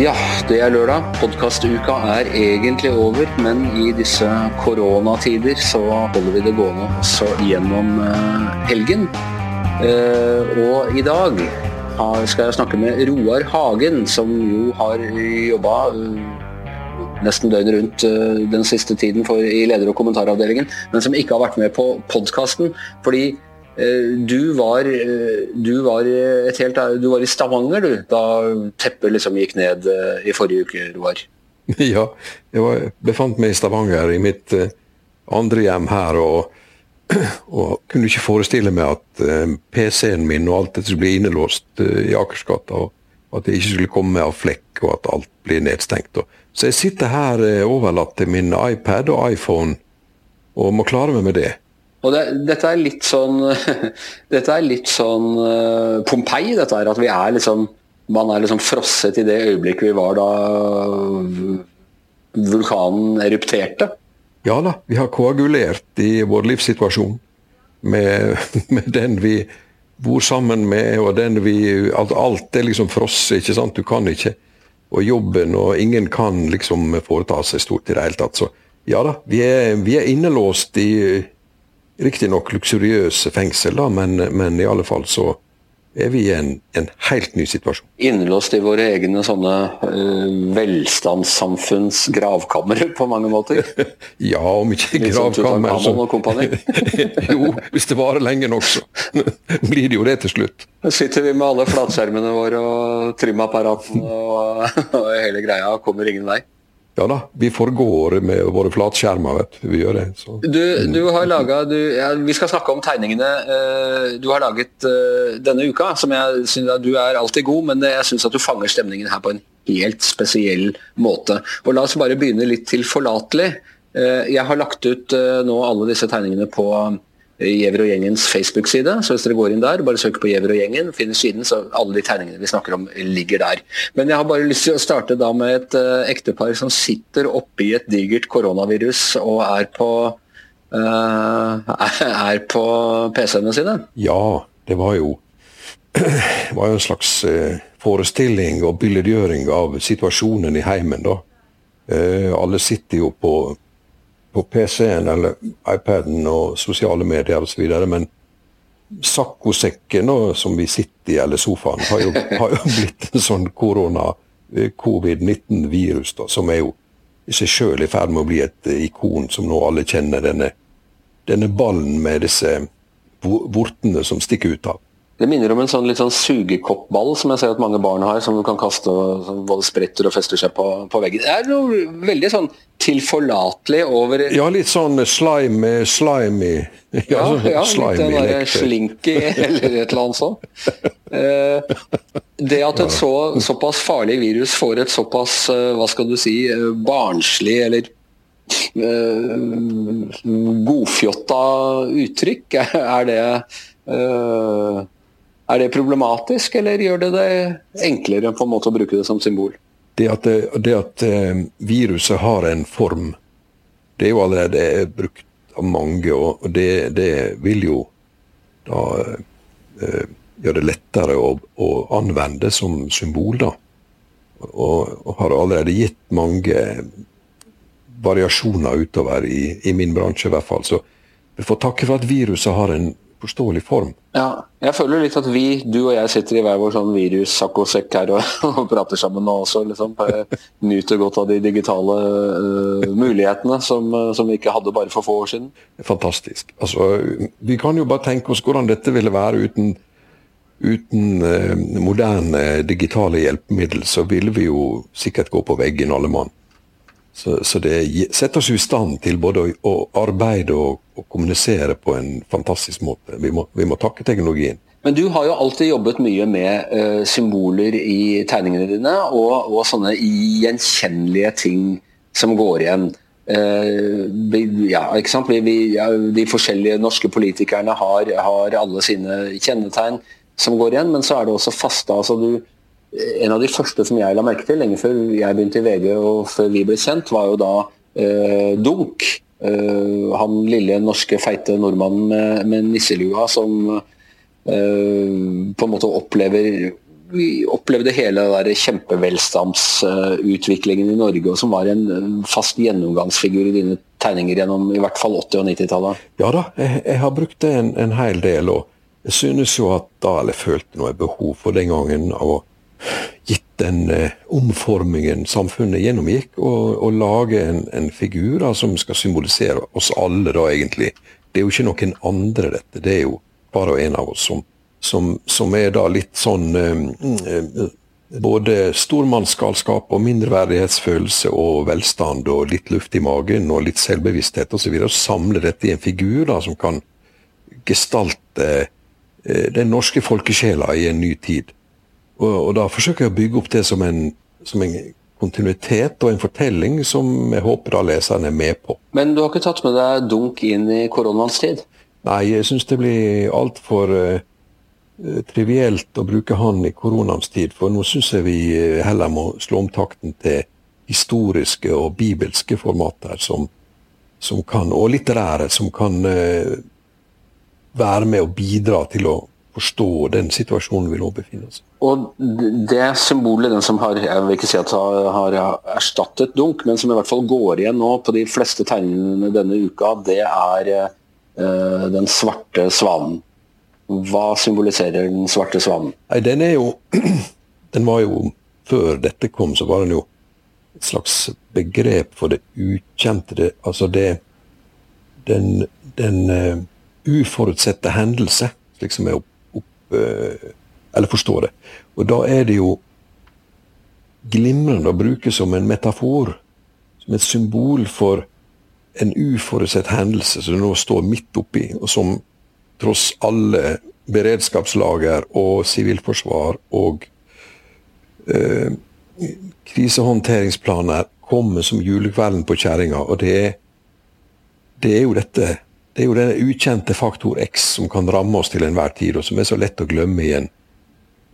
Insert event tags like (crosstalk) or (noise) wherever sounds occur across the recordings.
Ja, det er lørdag. Podkastuka er egentlig over, men i disse koronatider så holder vi det gående også gjennom eh, helgen. Eh, og i dag skal jeg snakke med Roar Hagen, som jo har jobba nesten døgnet rundt eh, den siste tiden for, i leder- og kommentaravdelingen, men som ikke har vært med på podkasten. Fordi eh, du var, eh, du, var helt, du var i Stavanger du, da teppet liksom gikk ned i forrige uke, Roar. (laughs) Ja, jeg var, befant meg i Stavanger, i mitt andre hjem her. og (clears throat) og kunne ikke forestille meg at PC-en min og alt dette skulle bli innelåst i Akersgata. Og at det ikke skulle komme av flekk, og at alt blir nedstengt. Så jeg sitter her eh, overlatt til min iPad og iPhone og må klare meg med det. Og det, dette er litt sånn (laughs) Dette er litt sånn uh, Pompeii, dette her. At vi er liksom Man er liksom frosset i det øyeblikket vi var da vulkanen erupterte. Ja da, vi har koagulert i vår livssituasjon med, (laughs) med den vi bor sammen med, og den vi Alt, alt er liksom frosset, ikke sant. Du kan ikke. Og jobben, og ingen kan liksom foreta seg stort i det hele tatt. Så ja da, vi er, vi er innelåst i riktignok luksuriøse fengsel, da, men, men i alle fall så er vi i en, en helt ny situasjon. Innelåst i våre egne sånne uh, velstandssamfunns gravkamre på mange måter. (laughs) ja, om ikke gravkammer og kompani. (laughs) jo, hvis det varer lenge nok, så (laughs) blir det jo det til slutt. Da sitter vi med alle flatskjermene våre og trimapparatene og, og hele greia, kommer ingen vei. Ja da, vi forgår med våre flatskjermer, vet du. Vi gjør det. Du, du har laga ja, Vi skal snakke om tegningene eh, du har laget eh, denne uka. som jeg synes at Du er alltid god, men jeg syns du fanger stemningen her på en helt spesiell måte. Og La oss bare begynne litt tilforlatelig. Eh, jeg har lagt ut nå alle disse tegningene på Gjever og gjengens Facebook-side. Så hvis dere går inn der, bare søk på Gjever og gjengen, finner siden, så alle de tegningene vi snakker om, ligger der. Men jeg har bare lyst til å starte da med et uh, ektepar som sitter oppi et digert koronavirus og er på uh, (laughs) er på PC-ene sine. Ja, det var jo (clears throat) det var jo en slags uh, forestilling og billedgjøring av situasjonen i heimen, da. alle sitter jo på på PC-en eller iPaden og sosiale medier osv. Men saccosekken som vi sitter i, eller sofaen, har jo, (laughs) har jo blitt en sånn korona-covid-19-virus, som er jo i seg sjøl i ferd med å bli et ikon som nå alle kjenner. Denne, denne ballen med disse vortene som stikker ut av. Det minner om en sånn litt sånn sugekoppball som jeg ser at mange barn har, som du kan kaste som både spretter og fester seg på, på veggen. Det er noe veldig sånn tilforlatelig over Ja, litt sånn slime, slimy. Ja, ja, ja litt den derre slinky eller et eller annet sånt. Eh, det at et så, såpass farlig virus får et såpass, eh, hva skal du si, eh, barnslig eller godfjotta uttrykk, er det er det problematisk, eller gjør det det enklere på en måte å bruke det som symbol? Det at, det at eh, viruset har en form, det er jo allerede brukt av mange. Og det, det vil jo da eh, gjøre det lettere å, å, anvende som symbol, da. Og, og har allerede gitt mange variasjoner utover i, i min bransje, i hvert fall. Så vi får takke for at viruset har en forståelig form. Ja, jeg føler litt at vi, du og jeg, sitter i hver vår sånn virussakkosekk her og, (laughs) og, prater sammen nå også liksom nyter godt av de digitale uh, mulighetene som, som, vi ikke hadde bare for få år siden. Fantastisk. Altså, vi kan jo bare tenke oss hvordan dette ville være uten, uten uh, moderne digitale hjelpemiddel. så ville vi jo sikkert gå på veggen alle mann. Så, så, det setter oss i stand til både å, å arbeide og, og, kommunisere på en fantastisk måte. Vi må, vi må, takke teknologien. Men du har jo alltid jobbet mye med uh, symboler i tegningene dine, og, og, sånne gjenkjennelige ting som går igjen. Uh, ja, ikke sant? Vi, vi, ja, de forskjellige norske politikerne har, har, alle sine kjennetegn som går igjen, men så er det også faste. altså du en av de første som jeg la merke til, lenge før jeg begynte i VG og før vi ble kjent, var jo da eh, Dunk. Eh, han lille norske, feite nordmannen med, med nisselua som eh, på en måte opplever vi opplevde hele kjempevelstandsutviklingen i Norge, og som var en fast gjennomgangsfigur i dine tegninger gjennom i hvert fall 80- og 90-tallet? Ja da, jeg, jeg, har brukt det en, en hel del. og jeg synes jo at da, eller følte noe behov for den gangen å gitt den eh, omformingen samfunnet gjennomgikk, og, og lage en, en, figur da, som skal symbolisere oss alle, da egentlig. Det er jo ikke noen andre, dette. Det er jo bare en av oss som, som, som er da litt sånn eh, eh, både stormannsgalskap og mindreverdighetsfølelse og velstand og litt luft i magen og litt selvbevissthet osv. Samle dette i en figur da, som kan gestalte eh, den norske folkesjela i en ny tid. Og, og, da forsøker jeg å bygge opp det som en, som en kontinuitet og en fortelling som jeg håper da leserne er med på. Men du har ikke tatt med deg dunk inn i koronaens tid? Nei, jeg syns det blir altfor uh, trivielt å bruke han i koronaens tid. For nå syns jeg vi eh, heller må slå om takten til historiske og bibelske formater som, som kan, og litterære, som kan uh, være med å bidra til å forstå den situasjonen vi nå befinner oss i. Og det symbolet, den som har jeg vil ikke si at har, erstattet dunk, men som i hvert fall går igjen nå på de fleste tegningene denne uka, det er uh, den svarte svanen. Hva symboliserer den svarte svanen? Nei, den er jo (clears throat) Den var jo Før dette kom, så var den jo et slags begrep for det ukjente. Det, altså det Den, den uh, uforutsette hendelse, slik som Eh, eller forstå det. Og da er det jo glimrende å bruke som en metafor, som et symbol for en uforutsett hendelse som du nå står midt oppi, og som tross alle beredskapslager og sivilforsvar og eh, krisehåndteringsplaner kommer som julekvelden på kjerringa. Og det det er jo dette det er jo den ukjente faktor X som kan ramme oss til enhver tid, og som er så lett å glemme igjen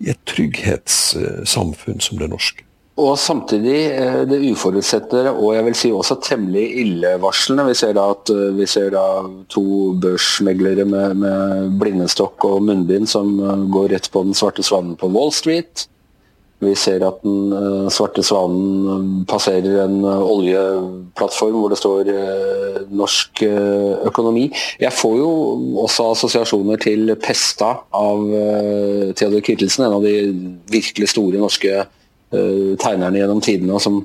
i et trygghetssamfunn som det norske. Og samtidig eh, det uforutsette og jeg vil si også temmelig illevarslende. Vi ser da at eh, vi ser da to børsmeglere med, med blindestokk og munnbind som eh, går rett på den svarte svanen på Wall Street. Vi ser at den uh, svarte svanen eh, passerer en uh, oljeplattform hvor det står norsk økonomi. Jeg får jo også assosiasjoner til Pesta av Theodor Kittelsen, en av de virkelig store norske tegnerne gjennom tidene, som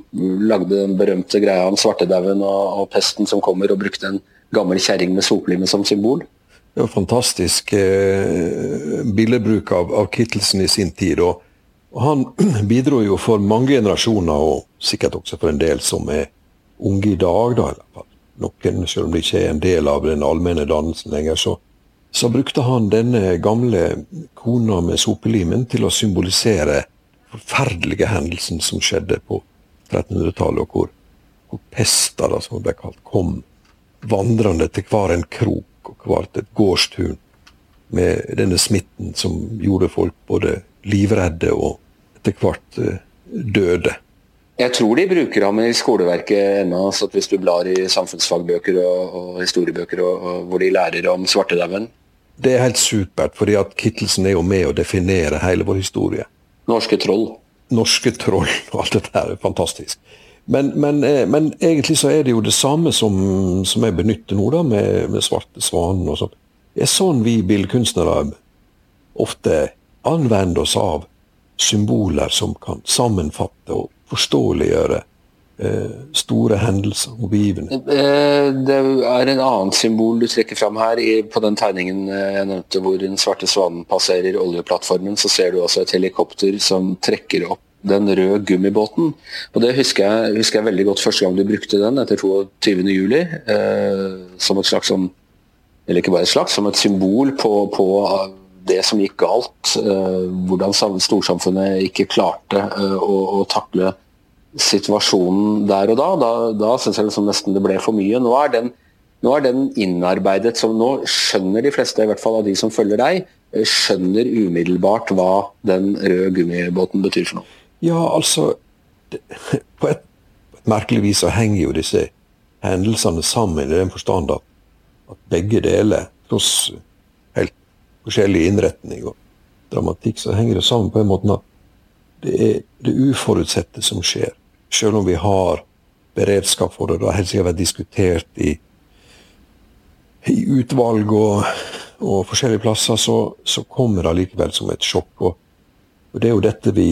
lagde den berømte greia om svartedauden og, og, pesten som kommer, og brukte en gammel kjerring med soplime som symbol. Det var fantastisk billedbruk av, av Kittelsen i sin tid. og han (clears throat) bidro jo for mange generasjoner, og sikkert også for en del som er unge i dag, da, noen, selv om de ikke er en del av den allmenne dannelsen lenger, så, så brukte han denne gamle kona med sopelimen til å symbolisere forferdelige hendelsen som skjedde på 1300-tallet, og hvor, hvor pesta, da, som det ble kalt, kom vandrende til hver en krok og hvert et gårdstun med denne smitten som gjorde folk både livredde og etter hvert eh, døde. Jeg tror de bruker ham i skoleverket ennå. så Hvis du blar i samfunnsfagbøker og, og historiebøker og, og hvor de lærer om svartedauden. Det er helt supert, fordi at Kittelsen er jo med å definere hele vår historie. Norske troll. Norske troll og alt dette her er fantastisk. Men, men, eh, men, egentlig så er det jo det samme som, som jeg benytter nå, da, med, med Svarte svanen og sånn. Er sånn vi billedkunstnere ofte anvender oss av symboler som kan sammenfatte og forståeliggjøre eh, store hendelser og begivenheter. Eh, det er en annen symbol du trekker fram her. på den tegningen eh, jeg nevnte hvor den svarte svanen passerer oljeplattformen, så ser du også et helikopter som trekker opp den røde gummibåten. Og Det husker jeg, husker jeg veldig godt første gang du brukte den, etter 22.07. Eh, som et slags som, eller ikke bare et slags, som et symbol på, på det som gikk galt, eh, hvordan storsamfunnet ikke klarte eh, å, å takle situasjonen der og da, da, da syns jeg liksom nesten det ble for mye. Nå er, den, nå er den innarbeidet, som nå skjønner de fleste, i hvert fall av de som følger deg, eh, skjønner umiddelbart hva den røde gummibåten betyr for noe. Ja, altså (laughs) På et, merkelig vis så henger jo disse hendelsene sammen i den forstand at, at begge deler, tross helt forskjellig innretning og dramatikk, så henger det sammen på en måte at det er det uforutsette som skjer. Selv om vi har beredskap for det, det har helt sikkert vært diskutert i, i utvalg og, og, forskjellige plasser, så, så kommer det likevel som et sjokk. Og, og det er jo dette vi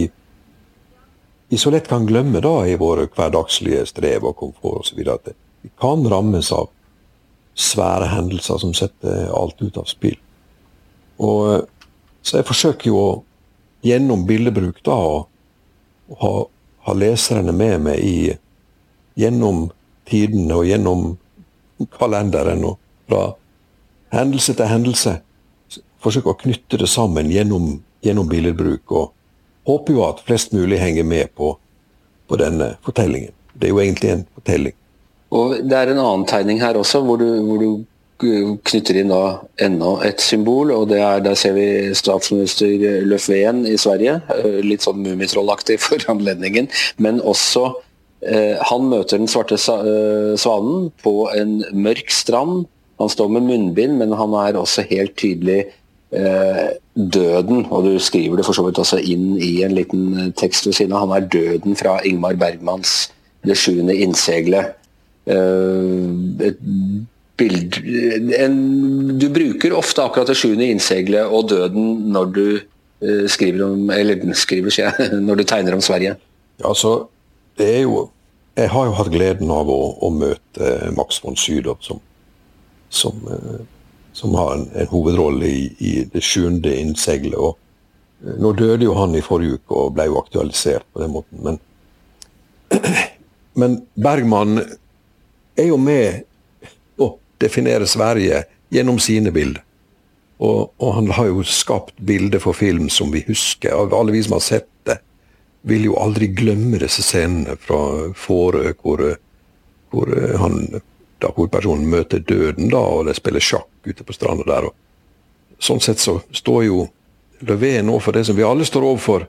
vi så lett kan glemme da i våre hverdagslige strev og komfort osv. At vi kan rammes av svære hendelser som setter alt ut av spill. Og, så jeg forsøker jo å, gjennom bildebruk da, å ha, ha, leserne med meg i gjennom tidene og gjennom kalenderen og fra hendelse til hendelse. Forsøke å knytte det sammen gjennom, gjennom billedbruk. og håper jo at flest mulig henger med på, på denne fortellingen. Det er jo egentlig en fortelling. Og Det er en annen tegning her også, hvor du, hvor du knytter inn da enda et symbol. og det er, Der ser vi statsminister Löfven i Sverige. Litt sånn Mummitrollaktig (laughs) for anledningen. Men også eh, Han møter den svarte svanen på en mørk strand. Han står med munnbind, men han er også helt tydelig døden, og du skriver det for så vidt også inn i en liten tekst ved siden av, han er døden fra Ingmar Bergmans 'Det sjuende innseglet'. Eh, et bild, en, du bruker ofte akkurat 'Det sjuende innseglet' og døden når du skriver om Eller skriver, sier jeg, (laughs) når du tegner om Sverige. Altså, det er jo Jeg har jo hatt gleden av å, å møte Max von Sydow som, som som har en, en hovedrolle i, i, det sjuende innseilet. Og eh, nå døde jo han i forrige uke og ble jo aktualisert på den måten. Men, (clears throat) men Bergman er jo med å definere Sverige gjennom sine bilder. Og, og, han har jo skapt bilder for film som vi husker. og Alle vi som har sett det, vil jo aldri glemme disse scenene fra Fårö, hvor, hvor han da hovedpersonen møter døden, da, og de spiller sjakk ute på stranda der. og Sånn sett så står jo Löfven overfor det som vi alle står overfor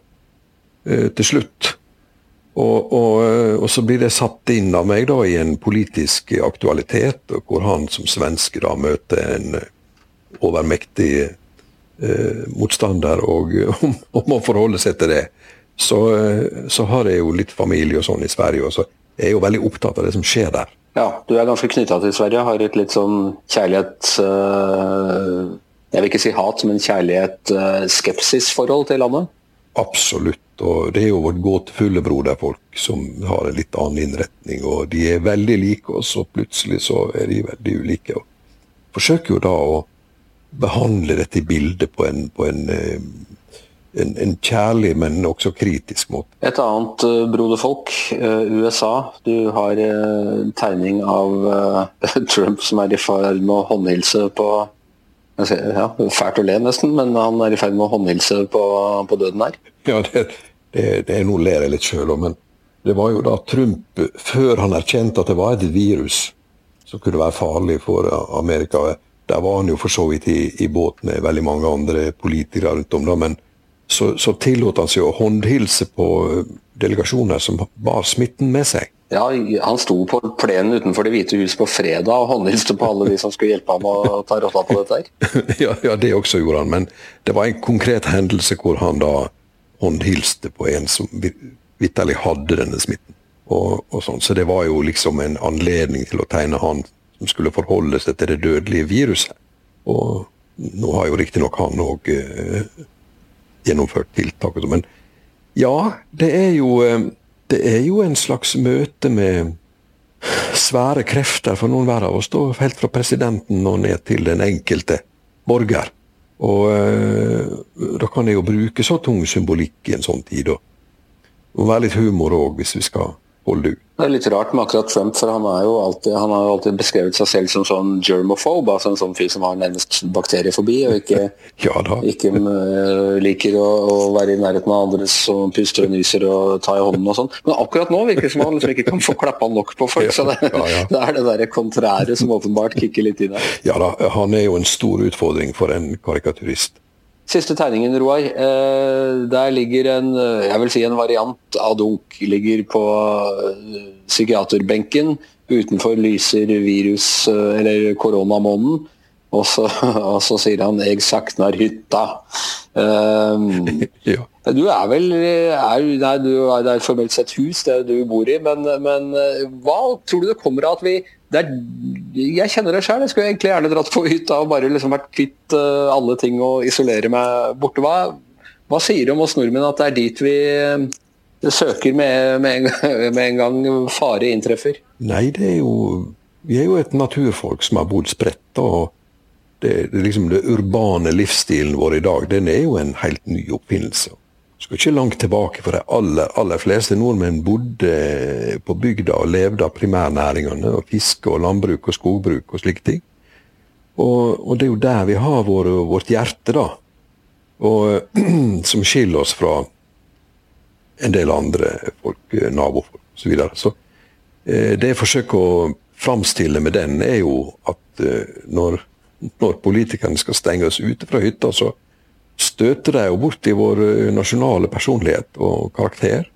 eh, til slutt. Og, og, eh, og, så blir det satt inn av meg da i en politisk aktualitet, hvor han som svenske da møter en eh, overmektig eh, motstander og, (laughs) og, må forholde seg til det. Så, eh, så har jeg jo litt familie og sånn i Sverige, og så er jeg jo veldig opptatt av det som skjer der. Ja, du er ganske knytta til Sverige. Har et litt sånn kjærlighet øh, Jeg vil ikke si hat, men kjærlighet-skepsis-forhold øh, til landet? Absolutt. Og det er jo vårt gåtefulle broderfolk som har en litt annen innretning. Og de er veldig like oss, og plutselig så er de veldig ulike. Og forsøker jo da å behandle dette bildet på en, på en øh, en, en, kjærlig, men også kritisk måte. Et annet uh, broderfolk, uh, USA. Du har tegning av (laughs) Trump som er i ferd med å håndhilse på ja, Fælt å le nesten, men han er i ferd med å håndhilse på, på døden her. Ja, det, det, det er noe ler jeg litt sjøl om, men det var jo da Trump, før han erkjente at det var et virus som kunne være farlig for Amerika Der var han jo for så vidt i, i båt med veldig mange andre politikere rundt om, da, men så, så tillot han seg å håndhilse på eh, delegasjoner som bar smitten med seg. Ja, Han sto på plenen utenfor Det hvite hus på fredag og håndhilste på alle de som skulle hjelpe ham å ta rotta på dette. her. (laughs) ja, ja, det også gjorde han, men det var en konkret hendelse hvor han da håndhilste på en som vitterlig hadde denne smitten. Og, og sånn. Så det var jo liksom en anledning til å tegne han som skulle forholde seg til det dødelige viruset. Og nå har jo riktignok han òg gjennomført tiltak. Sånn. Men ja, det er jo eh, det er jo en slags møte med svære krefter for noen hver av oss. Da, helt fra presidenten og ned til den enkelte borger. Og eh, da kan jeg jo bruke så tung symbolikk i en sånn tid. Og, være litt humor òg, hvis vi skal holde ut. Det er litt rart med akkurat Trump, for han, er jo alltid, han har jo alltid beskrevet seg selv som sånn germophobe, altså en sånn fyr som har nærmest bakteriefobi og ikke, (laughs) ja, ikke uh, liker å, å, være i nærheten av andre som puster og nyser og tar i hånden og sånn. Men akkurat nå virker det som han liksom ikke kan få klappa nok på folk, så (laughs) det, ja, ja. (laughs) det er det derre kontrære som åpenbart kicker litt inn her. Ja da, han er jo en stor utfordring for en karikaturist. Siste tegningen, Roar. Eh, der ligger en jeg vil si en variant av Dunk. Ligger på eh, psykiaterbenken. utenfor lyser virus, eller koronamånen. Og så, (laughs) og så, sier han 'jeg saknar hytta'. Um, (laughs) ja. Du er vel er, nei, du, Det er formelt sett hus det du bor i, men, men hva tror du det kommer av at vi er, Jeg kjenner det sjøl, jeg skulle egentlig gjerne dratt på hytta og bare liksom vært kvitt uh, alle ting og isolere meg borte. Hva, hva sier du om oss nordmenn at det er dit vi søker med, med, en, (laughs) med en gang fare inntreffer? Nei, det er jo Vi er jo et naturfolk som har bodd spredt. og det, det, liksom det urbane livsstilen vår i dag, den er jo en helt ny oppfinnelse. Skal ikke langt tilbake, for de aller, aller fleste nordmenn bodde på bygda og levde av primærnæringene, og fiske og landbruk og skogbruk og slike ting. Og, og, det er jo der vi har vår, vårt hjerte, da. Og (clears throat) som skiller oss fra en del andre folk, nabofolk osv. Så, videre. så eh, det jeg forsøker å framstille med den, er jo at eh, når når politikerne skal stenge oss ute fra hytta, så støter de jo bort i vår eh, nasjonale personlighet og karakter.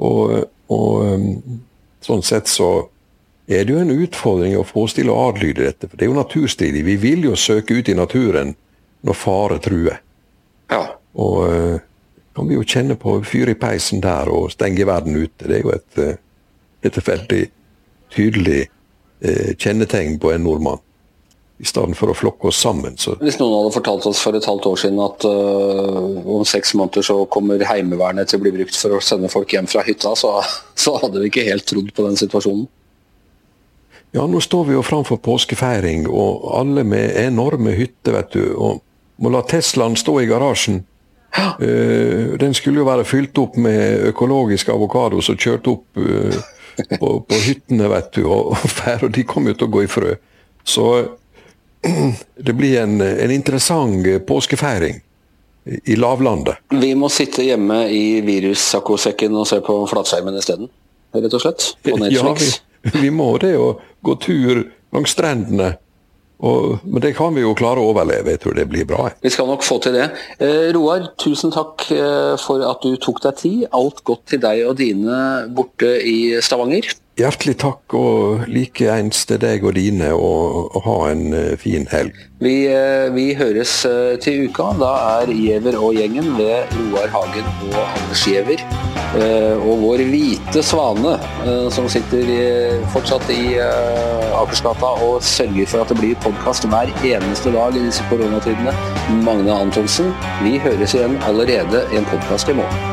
Og, og um, sånn sett så er det jo en utfordring å få oss til å adlyde dette. For det er jo naturstridig. Vi vil jo søke ut i naturen når fare truer. Ja. Og uh, kan vi jo kjenne på fyr i peisen der og stenge verden ute. Det er jo et, et veldig tydelig eh, kjennetegn på en nordmann i stedet for å flokke oss sammen. Så. Hvis noen hadde fortalt oss for et halvt år siden at uh, om seks måneder så kommer Heimevernet til å bli brukt for å sende folk hjem fra hytta, så, så hadde vi ikke helt trodd på den situasjonen. Ja, nå står vi jo framfor påskefeiring, og alle med enorme hytter, vet du. Og må la Teslaen stå i garasjen. Uh, den skulle jo være fylt opp med økologisk avokado som kjørte opp uh, på, på, hyttene, vet du. Og, og de kom jo til å gå i frø. Så (clears throat) det blir en, en interessant påskefeiring i lavlandet. Vi må sitte hjemme i virussakkosekken og se på flatskjermen isteden, rett og slett? På (laughs) Netflix. Ja, vi, vi må det, og gå tur langs strendene og, men det kan vi jo klare å overleve. Jeg tror det blir bra. Vi skal nok få til det. Eh, Roar, tusen takk eh, for at du tok deg tid. Alt godt til deg og dine borte i Stavanger. Hjertelig takk, og likeens til deg og dine, og, og ha en uh, fin helg. Vi, uh, vi høres uh, til uka. Da er Giæver og gjengen ved Roar Hagen og Anders Giæver. og vår hvite svane, som sitter fortsatt i Akersgata og sørger for at det blir podkast hver eneste dag i disse koronatidene, Magne Antonsen. Vi høres igjen allerede i en podkast i morgen.